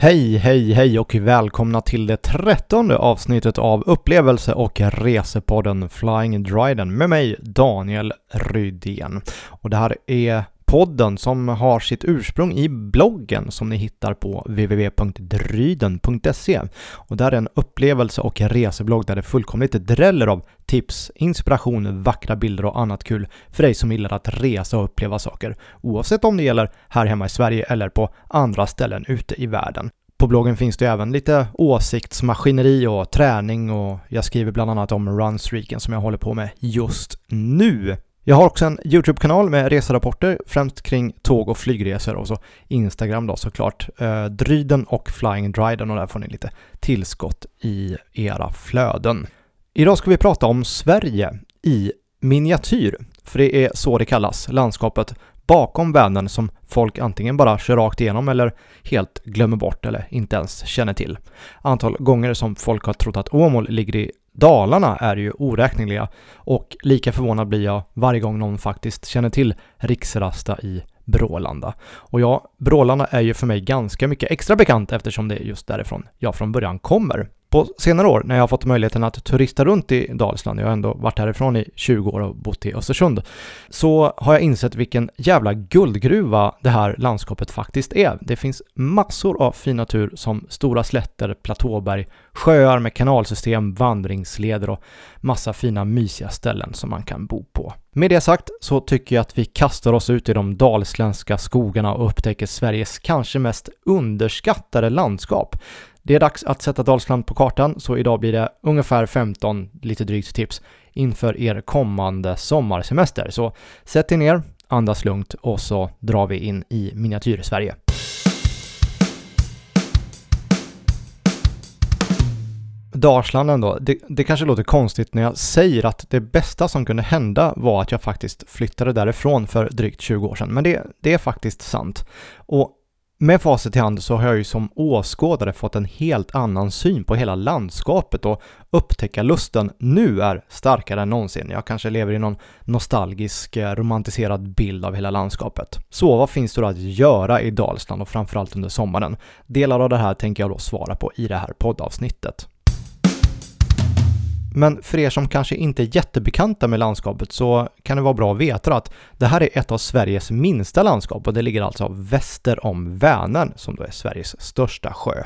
Hej, hej, hej och välkomna till det trettonde avsnittet av upplevelse och resepodden Flying Dryden med mig Daniel Rydén. Och det här är podden som har sitt ursprung i bloggen som ni hittar på www.dryden.se. Och där är en upplevelse och reseblogg där det fullkomligt dräller av tips, inspiration, vackra bilder och annat kul för dig som gillar att resa och uppleva saker, oavsett om det gäller här hemma i Sverige eller på andra ställen ute i världen. På bloggen finns det även lite åsiktsmaskineri och träning och jag skriver bland annat om runstreaken som jag håller på med just nu. Jag har också en YouTube-kanal med reserapporter, främst kring tåg och flygresor och så Instagram då såklart. Eh, Dryden och Flying Dryden och där får ni lite tillskott i era flöden. Idag ska vi prata om Sverige i miniatyr, för det är så det kallas, landskapet bakom Vänern som folk antingen bara kör rakt igenom eller helt glömmer bort eller inte ens känner till. Antal gånger som folk har trott att Åmål ligger i Dalarna är ju oräkneliga och lika förvånad blir jag varje gång någon faktiskt känner till Riksrasta i Brålanda. Och ja, Brålanda är ju för mig ganska mycket extra bekant eftersom det är just därifrån jag från början kommer. På senare år när jag har fått möjligheten att turista runt i Dalsland, jag har ändå varit härifrån i 20 år och bott i Östersund, så har jag insett vilken jävla guldgruva det här landskapet faktiskt är. Det finns massor av fin natur som stora slätter, platåberg, sjöar med kanalsystem, vandringsleder och massa fina mysiga ställen som man kan bo på. Med det sagt så tycker jag att vi kastar oss ut i de dalsländska skogarna och upptäcker Sveriges kanske mest underskattade landskap. Det är dags att sätta Dalsland på kartan, så idag blir det ungefär 15, lite drygt tips inför er kommande sommarsemester. Så sätt er ner, andas lugnt och så drar vi in i miniatyr-Sverige. Dalsland ändå, det, det kanske låter konstigt när jag säger att det bästa som kunde hända var att jag faktiskt flyttade därifrån för drygt 20 år sedan, men det, det är faktiskt sant. Och med facit i hand så har jag ju som åskådare fått en helt annan syn på hela landskapet och upptäckarlusten nu är starkare än någonsin. Jag kanske lever i någon nostalgisk, eh, romantiserad bild av hela landskapet. Så vad finns det då att göra i Dalsland och framförallt under sommaren? Delar av det här tänker jag då svara på i det här poddavsnittet. Men för er som kanske inte är jättebekanta med landskapet så kan det vara bra att veta att det här är ett av Sveriges minsta landskap och det ligger alltså väster om Vänern som då är Sveriges största sjö.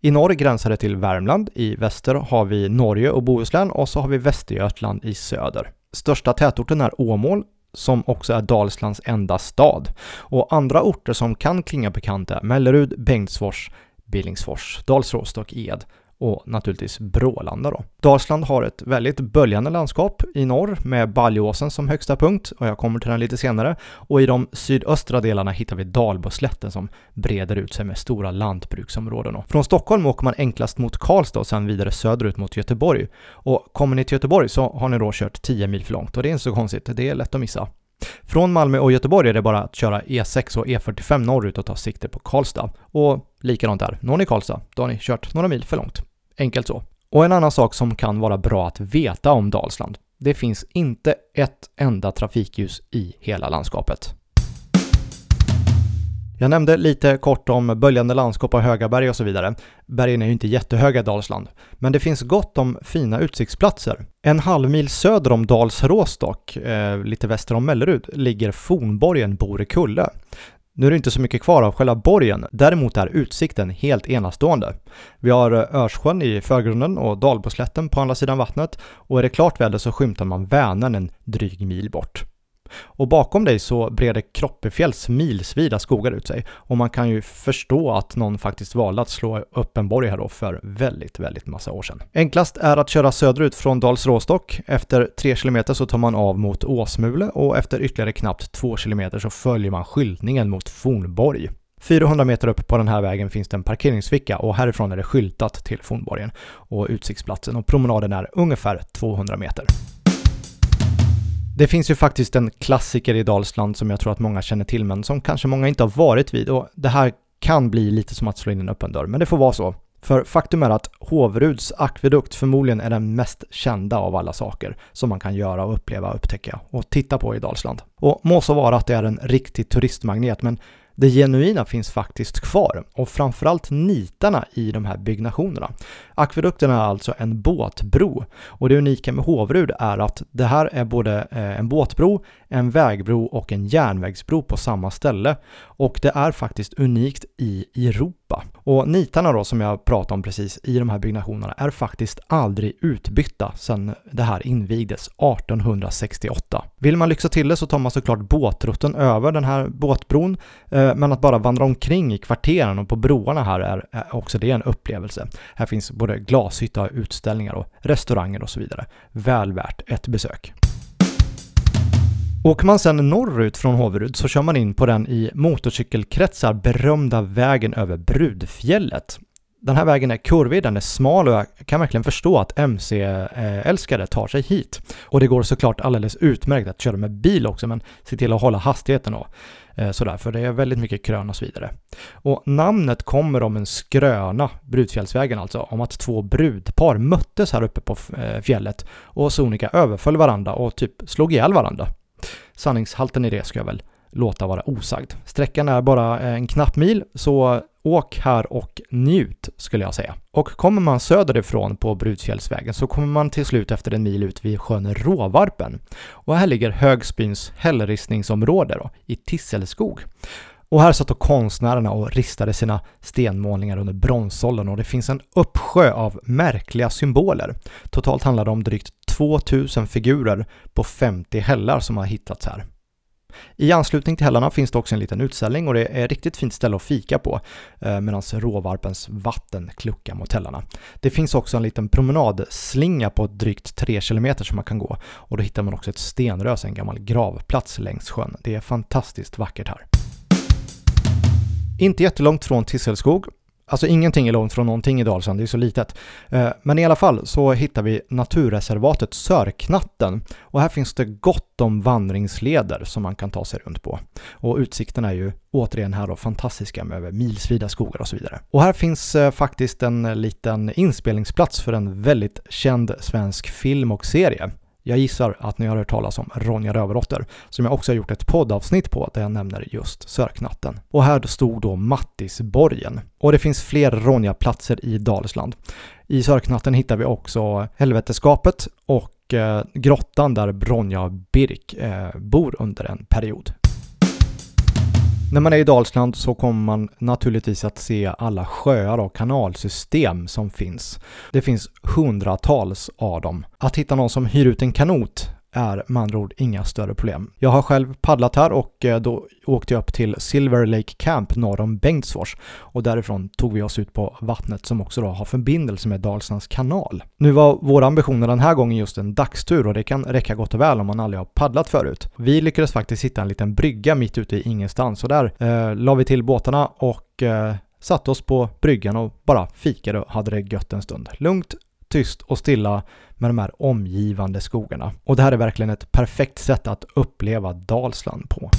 I norr gränsar det till Värmland, i väster har vi Norge och Bohuslän och så har vi Västergötland i söder. Största tätorten är Åmål som också är Dalslands enda stad. Och andra orter som kan klinga bekanta är Mellerud, Bengtsfors, Billingsfors, Dalsråst och Ed och naturligtvis Brålanda då. Dalsland har ett väldigt böljande landskap i norr med Baljåsen som högsta punkt och jag kommer till den lite senare och i de sydöstra delarna hittar vi Dalboslätten som breder ut sig med stora lantbruksområden. Då. Från Stockholm åker man enklast mot Karlstad och sen vidare söderut mot Göteborg och kommer ni till Göteborg så har ni då kört 10 mil för långt och det är inte så konstigt, det är lätt att missa. Från Malmö och Göteborg är det bara att köra E6 och E45 norrut och ta sikte på Karlstad. Och likadant där, når ni Karlstad, då har ni kört några mil för långt. Enkelt så. Och en annan sak som kan vara bra att veta om Dalsland. Det finns inte ett enda trafikljus i hela landskapet. Jag nämnde lite kort om böljande landskap och höga berg och så vidare. Bergen är ju inte jättehöga i Dalsland, men det finns gott om fina utsiktsplatser. En halv mil söder om Dalsrås dock, eh, lite väster om Mellerud, ligger fornborgen Borekulle. Nu är det inte så mycket kvar av själva borgen, däremot är utsikten helt enastående. Vi har eh, Örssjön i förgrunden och Dalboslätten på andra sidan vattnet och är det klart väder så skymtar man Vänern en dryg mil bort. Och bakom dig så breder Kroppefjälls milsvida skogar ut sig och man kan ju förstå att någon faktiskt valde att slå upp en borg här då för väldigt, väldigt massa år sedan. Enklast är att köra söderut från Dals Råstock. Efter 3 km så tar man av mot Åsmule och efter ytterligare knappt 2 km så följer man skyltningen mot Fornborg. 400 meter upp på den här vägen finns det en parkeringsficka och härifrån är det skyltat till Fornborgen och utsiktsplatsen och promenaden är ungefär 200 meter. Det finns ju faktiskt en klassiker i Dalsland som jag tror att många känner till men som kanske många inte har varit vid och det här kan bli lite som att slå in en öppen dörr, men det får vara så. För faktum är att Hovruds akvedukt förmodligen är den mest kända av alla saker som man kan göra och uppleva, upptäcka och titta på i Dalsland. Och må så vara att det är en riktig turistmagnet, men det genuina finns faktiskt kvar och framförallt nitarna i de här byggnationerna. Akvedukten är alltså en båtbro och det unika med Hovrud är att det här är både eh, en båtbro, en vägbro och en järnvägsbro på samma ställe och det är faktiskt unikt i Europa. Och nitarna då som jag pratade om precis i de här byggnationerna är faktiskt aldrig utbytta sedan det här invigdes 1868. Vill man lyxa till det så tar man såklart båtrutten över den här båtbron eh, men att bara vandra omkring i kvarteren och på broarna här är också det en upplevelse. Här finns både glashytta, utställningar och restauranger och så vidare. Väl värt ett besök. Åker man sedan norrut från Håverud så kör man in på den i motorcykelkretsar berömda vägen över Brudfjället. Den här vägen är kurvig, den är smal och jag kan verkligen förstå att MC-älskare tar sig hit. Och det går såklart alldeles utmärkt att köra med bil också, men se till att hålla hastigheten och eh, sådär, för det är väldigt mycket krön och så vidare. Och namnet kommer om en skröna, Brudfjällsvägen alltså, om att två brudpar möttes här uppe på eh, fjället och sonika överföll varandra och typ slog ihjäl varandra. Sanningshalten i det ska jag väl låta vara osagd. Sträckan är bara eh, en knapp mil, så åk här och njut skulle jag säga. Och kommer man söderifrån på Brudsfjällsvägen så kommer man till slut efter en mil ut vid sjön Råvarpen. Och här ligger Högsbyns hällristningsområde då, i Tisselskog. Och här satt då konstnärerna och ristade sina stenmålningar under bronsåldern och det finns en uppsjö av märkliga symboler. Totalt handlar det om drygt 2000 figurer på 50 hällar som har hittats här. I anslutning till hällarna finns det också en liten utställning och det är ett riktigt fint ställe att fika på eh, medan råvarpens vatten kluckar mot hällarna. Det finns också en liten promenadslinga på drygt 3 km som man kan gå och då hittar man också ett stenrös, en gammal gravplats längs sjön. Det är fantastiskt vackert här. Inte jättelångt från Tisselskog Alltså ingenting är långt från någonting i Dalsland, det är så litet. Eh, men i alla fall så hittar vi naturreservatet Sörknatten och här finns det gott om vandringsleder som man kan ta sig runt på. Och utsikterna är ju återigen här då fantastiska med över milsvida skogar och så vidare. Och här finns eh, faktiskt en liten inspelningsplats för en väldigt känd svensk film och serie. Jag gissar att ni har hört talas om Ronja Rövardotter, som jag också har gjort ett poddavsnitt på där jag nämner just Sörknatten. Och här stod då Mattisborgen. Och det finns fler Ronja-platser i Dalsland. I Sörknatten hittar vi också Helveteskapet och eh, grottan där Ronja och Birk eh, bor under en period. När man är i Dalsland så kommer man naturligtvis att se alla sjöar och kanalsystem som finns. Det finns hundratals av dem. Att hitta någon som hyr ut en kanot är med andra ord inga större problem. Jag har själv paddlat här och eh, då åkte jag upp till Silver Lake Camp norr om Bengtsfors och därifrån tog vi oss ut på vattnet som också då har förbindelse med Dalslands kanal. Nu var våra ambitioner den här gången just en dagstur och det kan räcka gott och väl om man aldrig har paddlat förut. Vi lyckades faktiskt hitta en liten brygga mitt ute i ingenstans och där eh, la vi till båtarna och eh, satte oss på bryggan och bara fikade och hade det gött en stund. Lugnt, tyst och stilla med de här omgivande skogarna. Och det här är verkligen ett perfekt sätt att uppleva Dalsland på.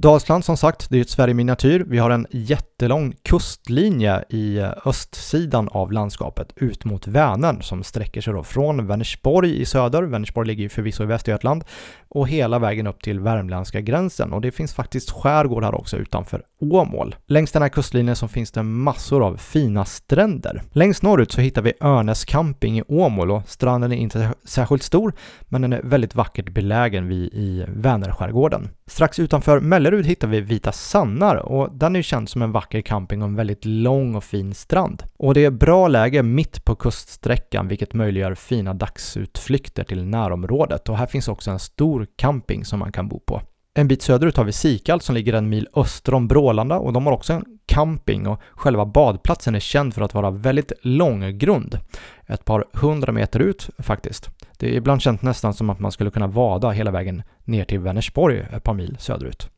Dalsland som sagt, det är ett Sverige miniatyr. Vi har en jättelång kustlinje i eh, östsidan av landskapet ut mot Vänern som sträcker sig då från Vänersborg i söder, Vänersborg ligger ju förvisso i Västergötland, och hela vägen upp till värmländska gränsen och det finns faktiskt skärgård här också utanför Åmål. Längs den här kustlinjen så finns det massor av fina stränder. Längst norrut så hittar vi Örnäs camping i Åmål och stranden är inte särskilt stor men den är väldigt vackert belägen vid i Vänerskärgården. Strax utanför Mellerud hittar vi Vita Sannar och den är känd som en vacker camping och en väldigt lång och fin strand. Och det är bra läge mitt på kuststräckan vilket möjliggör fina dagsutflykter till närområdet och här finns också en stor camping som man kan bo på. En bit söderut har vi Sikal som ligger en mil öster om Brålanda och de har också en camping och själva badplatsen är känd för att vara väldigt långgrund. Ett par hundra meter ut faktiskt. Det är ibland känt nästan som att man skulle kunna vada hela vägen ner till Vänersborg ett par mil söderut.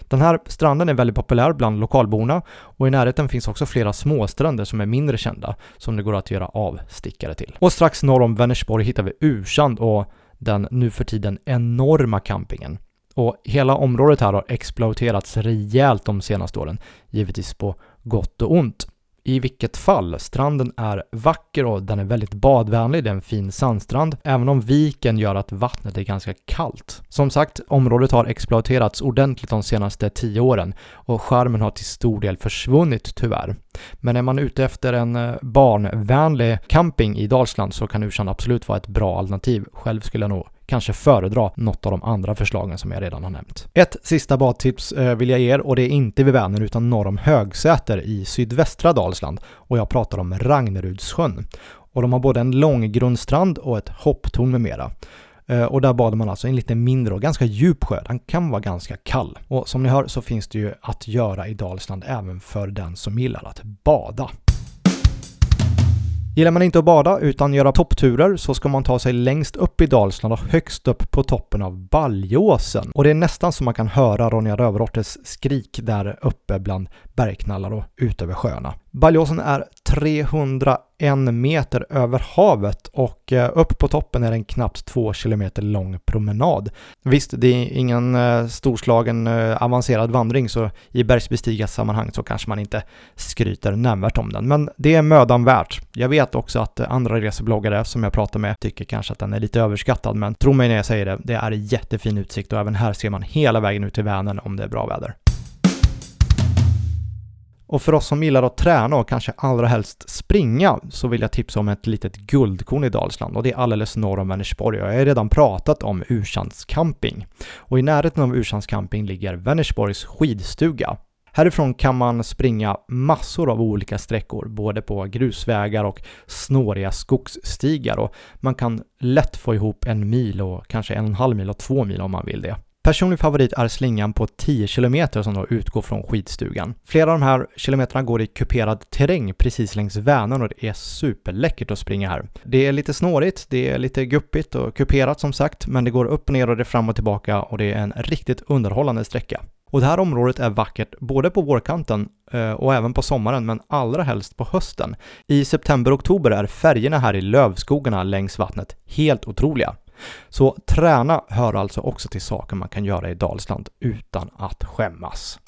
Den här stranden är väldigt populär bland lokalborna och i närheten finns också flera småstränder som är mindre kända som det går att göra avstickare till. Och strax norr om Vänersborg hittar vi Ursand och den nu för tiden enorma campingen. Och hela området här har exploaterats rejält de senaste åren, givetvis på gott och ont. I vilket fall, stranden är vacker och den är väldigt badvänlig, det är en fin sandstrand, även om viken gör att vattnet är ganska kallt. Som sagt, området har exploaterats ordentligt de senaste tio åren och skärmen har till stor del försvunnit tyvärr. Men är man ute efter en eh, barnvänlig camping i Dalsland så kan Ursan absolut vara ett bra alternativ. Själv skulle jag nog kanske föredra något av de andra förslagen som jag redan har nämnt. Ett sista badtips eh, vill jag ge er och det är inte vid Vänern utan norr om Högsäter i sydvästra Dalsland och jag pratar om Ragnerudssjön. Och de har både en lång grundstrand och ett hopptorn med mera. Eh, och där badar man alltså i en lite mindre och ganska djup sjö. Den kan vara ganska kall. Och som ni hör så finns det ju att göra i Dalsland även för den som gillar att bada. Gillar man inte att bada utan göra toppturer så ska man ta sig längst upp i Dalsland och högst upp på toppen av Baljåsen. Och det är nästan så man kan höra Ronja Rövardotters skrik där uppe bland bergknallar och ut över sjöarna. Baljosen är 301 meter över havet och eh, upp på toppen är det en knappt två kilometer lång promenad. Visst, det är ingen eh, storslagen eh, avancerad vandring så i bergsbestigarsammanhang så kanske man inte skryter nämnvärt om den, men det är mödan värt. Jag vet också att andra resebloggare som jag pratar med tycker kanske att den är lite överskattad, men tro mig när jag säger det, det är jättefin utsikt och även här ser man hela vägen ut till Vänern om det är bra väder. Och för oss som gillar att träna och kanske allra helst springa så vill jag tipsa om ett litet guldkorn i Dalsland och det är alldeles norr om Vänersborg och jag har redan pratat om Ursans camping. Och i närheten av Ursans camping ligger Vänersborgs skidstuga. Härifrån kan man springa massor av olika sträckor, både på grusvägar och snåriga skogsstigar och man kan lätt få ihop en mil och kanske en och en halv mil och två mil om man vill det. Personlig favorit är slingan på 10 km som då utgår från skidstugan. Flera av de här kilometrarna går i kuperad terräng precis längs Vänern och det är superläckert att springa här. Det är lite snårigt, det är lite guppigt och kuperat som sagt, men det går upp och ner och det är fram och tillbaka och det är en riktigt underhållande sträcka. Och det här området är vackert både på vårkanten eh, och även på sommaren, men allra helst på hösten. I september-oktober är färgerna här i lövskogarna längs vattnet helt otroliga. Så träna hör alltså också till saker man kan göra i Dalsland utan att skämmas.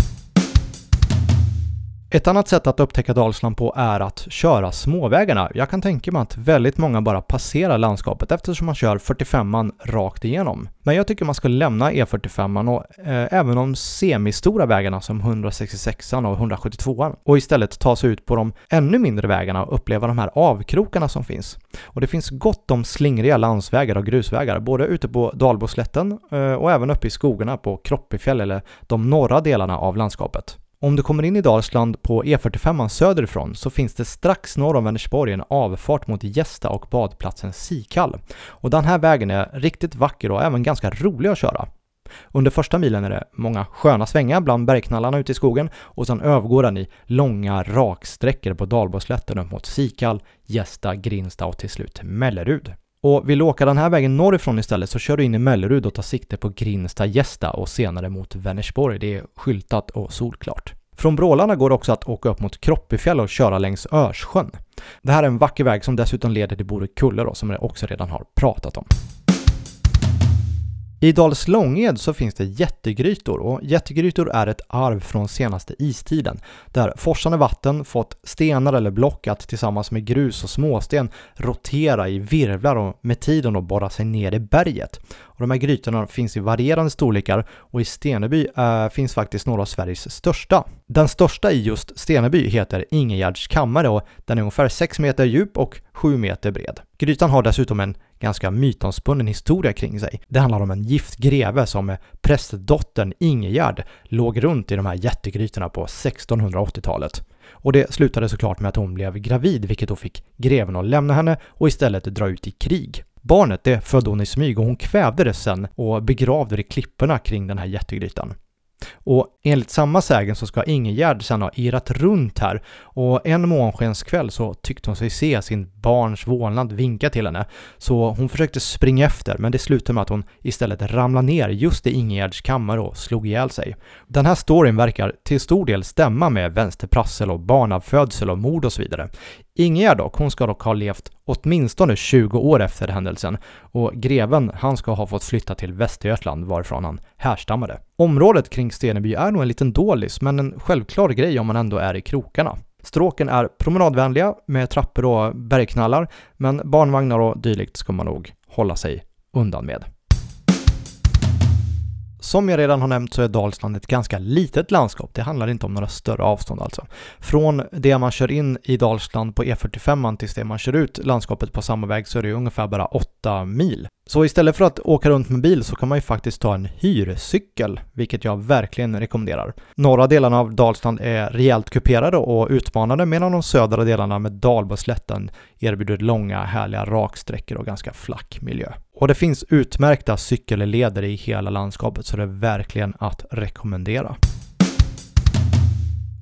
Ett annat sätt att upptäcka Dalsland på är att köra småvägarna. Jag kan tänka mig att väldigt många bara passerar landskapet eftersom man kör 45an rakt igenom. Men jag tycker man ska lämna E45an och eh, även de semistora vägarna som 166an och 172an och istället ta sig ut på de ännu mindre vägarna och uppleva de här avkrokarna som finns. Och det finns gott om slingriga landsvägar och grusvägar, både ute på Dalboslätten eh, och även uppe i skogarna på Kroppefjäll eller de norra delarna av landskapet. Om du kommer in i Dalsland på E45 söderifrån så finns det strax norr om Vänersborg en avfart mot Gästa och badplatsen Sikall. Och den här vägen är riktigt vacker och även ganska rolig att köra. Under första milen är det många sköna svängar bland bergknallarna ute i skogen och sen övergår den i långa raksträckor på dalbaslätten upp mot Sikall, Gästa, Grinsta och till slut Mellerud. Och vill du åka den här vägen norrifrån istället så kör du in i Mellerud och tar sikte på Grinsta Gästa och senare mot Vänersborg. Det är skyltat och solklart. Från Brålarna går det också att åka upp mot Kroppefjäll och köra längs Örssjön. Det här är en vacker väg som dessutom leder till Borekulle då, som jag också redan har pratat om. I Dals Långed så finns det jättegrytor och jättegrytor är ett arv från senaste istiden där forsande vatten fått stenar eller block att tillsammans med grus och småsten rotera i virvlar och med tiden då borra sig ner i berget. Och de här grytorna finns i varierande storlekar och i Steneby äh, finns faktiskt några av Sveriges största. Den största i just Steneby heter Ingegärds kammare och den är ungefär 6 meter djup och 7 meter bred. Grytan har dessutom en ganska mytomspunnen historia kring sig. Det handlar om en gift greve som med prästdottern Ingegärd låg runt i de här jättegrytorna på 1680-talet. Och det slutade såklart med att hon blev gravid, vilket då fick greven att lämna henne och istället dra ut i krig. Barnet det födde hon i smyg och hon kvävde det sen och begravde det i klipporna kring den här jättegrytan. Och enligt samma sägen så ska Ingegärd sen ha irrat runt här och en månskenskväll så tyckte hon sig se sin barns vålnad vinka till henne. Så hon försökte springa efter men det slutade med att hon istället ramlade ner just i Ingegärds kammare och slog ihjäl sig. Den här storyn verkar till stor del stämma med vänsterprassel och barnavfödsel och mord och så vidare. Ingegärd dock, hon ska dock ha levt åtminstone 20 år efter händelsen och greven, han ska ha fått flytta till Västergötland varifrån han härstammade. Området kring Steneby är nog en liten dålis, men en självklar grej om man ändå är i krokarna. Stråken är promenadvänliga med trappor och bergknallar, men barnvagnar och dylikt ska man nog hålla sig undan med. Som jag redan har nämnt så är Dalsland ett ganska litet landskap. Det handlar inte om några större avstånd alltså. Från det man kör in i Dalsland på E45 tills det man kör ut landskapet på samma väg så är det ungefär bara 8 mil. Så istället för att åka runt med bil så kan man ju faktiskt ta en hyrcykel, vilket jag verkligen rekommenderar. Norra delarna av Dalsland är rejält kuperade och utmanande medan de södra delarna med Dalbaslätten erbjuder långa härliga raksträckor och ganska flack miljö. Och det finns utmärkta cykelleder i hela landskapet så det är verkligen att rekommendera.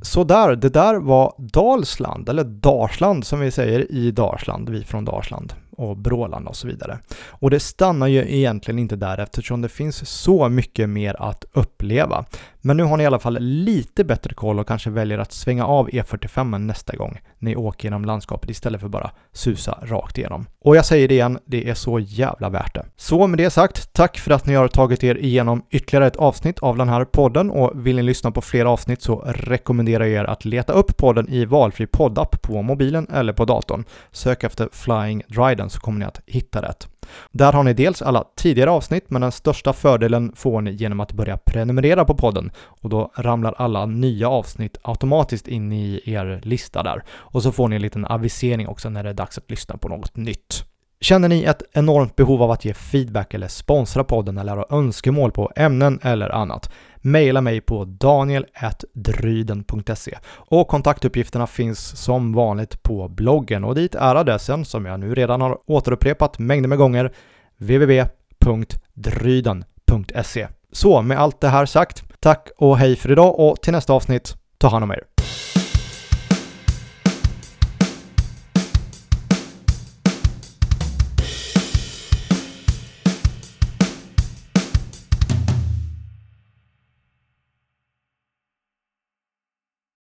Så där, det där var Dalsland, eller Dalsland som vi säger i Dalsland, vi från Dalsland och brålande och så vidare. Och det stannar ju egentligen inte där eftersom det finns så mycket mer att uppleva. Men nu har ni i alla fall lite bättre koll och kanske väljer att svänga av E45 nästa gång ni åker genom landskapet istället för bara susa rakt igenom. Och jag säger det igen, det är så jävla värt det. Så med det sagt, tack för att ni har tagit er igenom ytterligare ett avsnitt av den här podden och vill ni lyssna på fler avsnitt så rekommenderar jag er att leta upp podden i valfri poddapp på mobilen eller på datorn. Sök efter Flying Dryden så kommer ni att hitta rätt. Där har ni dels alla tidigare avsnitt, men den största fördelen får ni genom att börja prenumerera på podden och då ramlar alla nya avsnitt automatiskt in i er lista där. Och så får ni en liten avisering också när det är dags att lyssna på något nytt. Känner ni ett enormt behov av att ge feedback eller sponsra podden eller har önskemål på ämnen eller annat? Maila mig på daniel.dryden.se och kontaktuppgifterna finns som vanligt på bloggen och dit är adressen som jag nu redan har återupprepat mängder med gånger www.dryden.se. Så med allt det här sagt, tack och hej för idag och till nästa avsnitt, ta hand om er.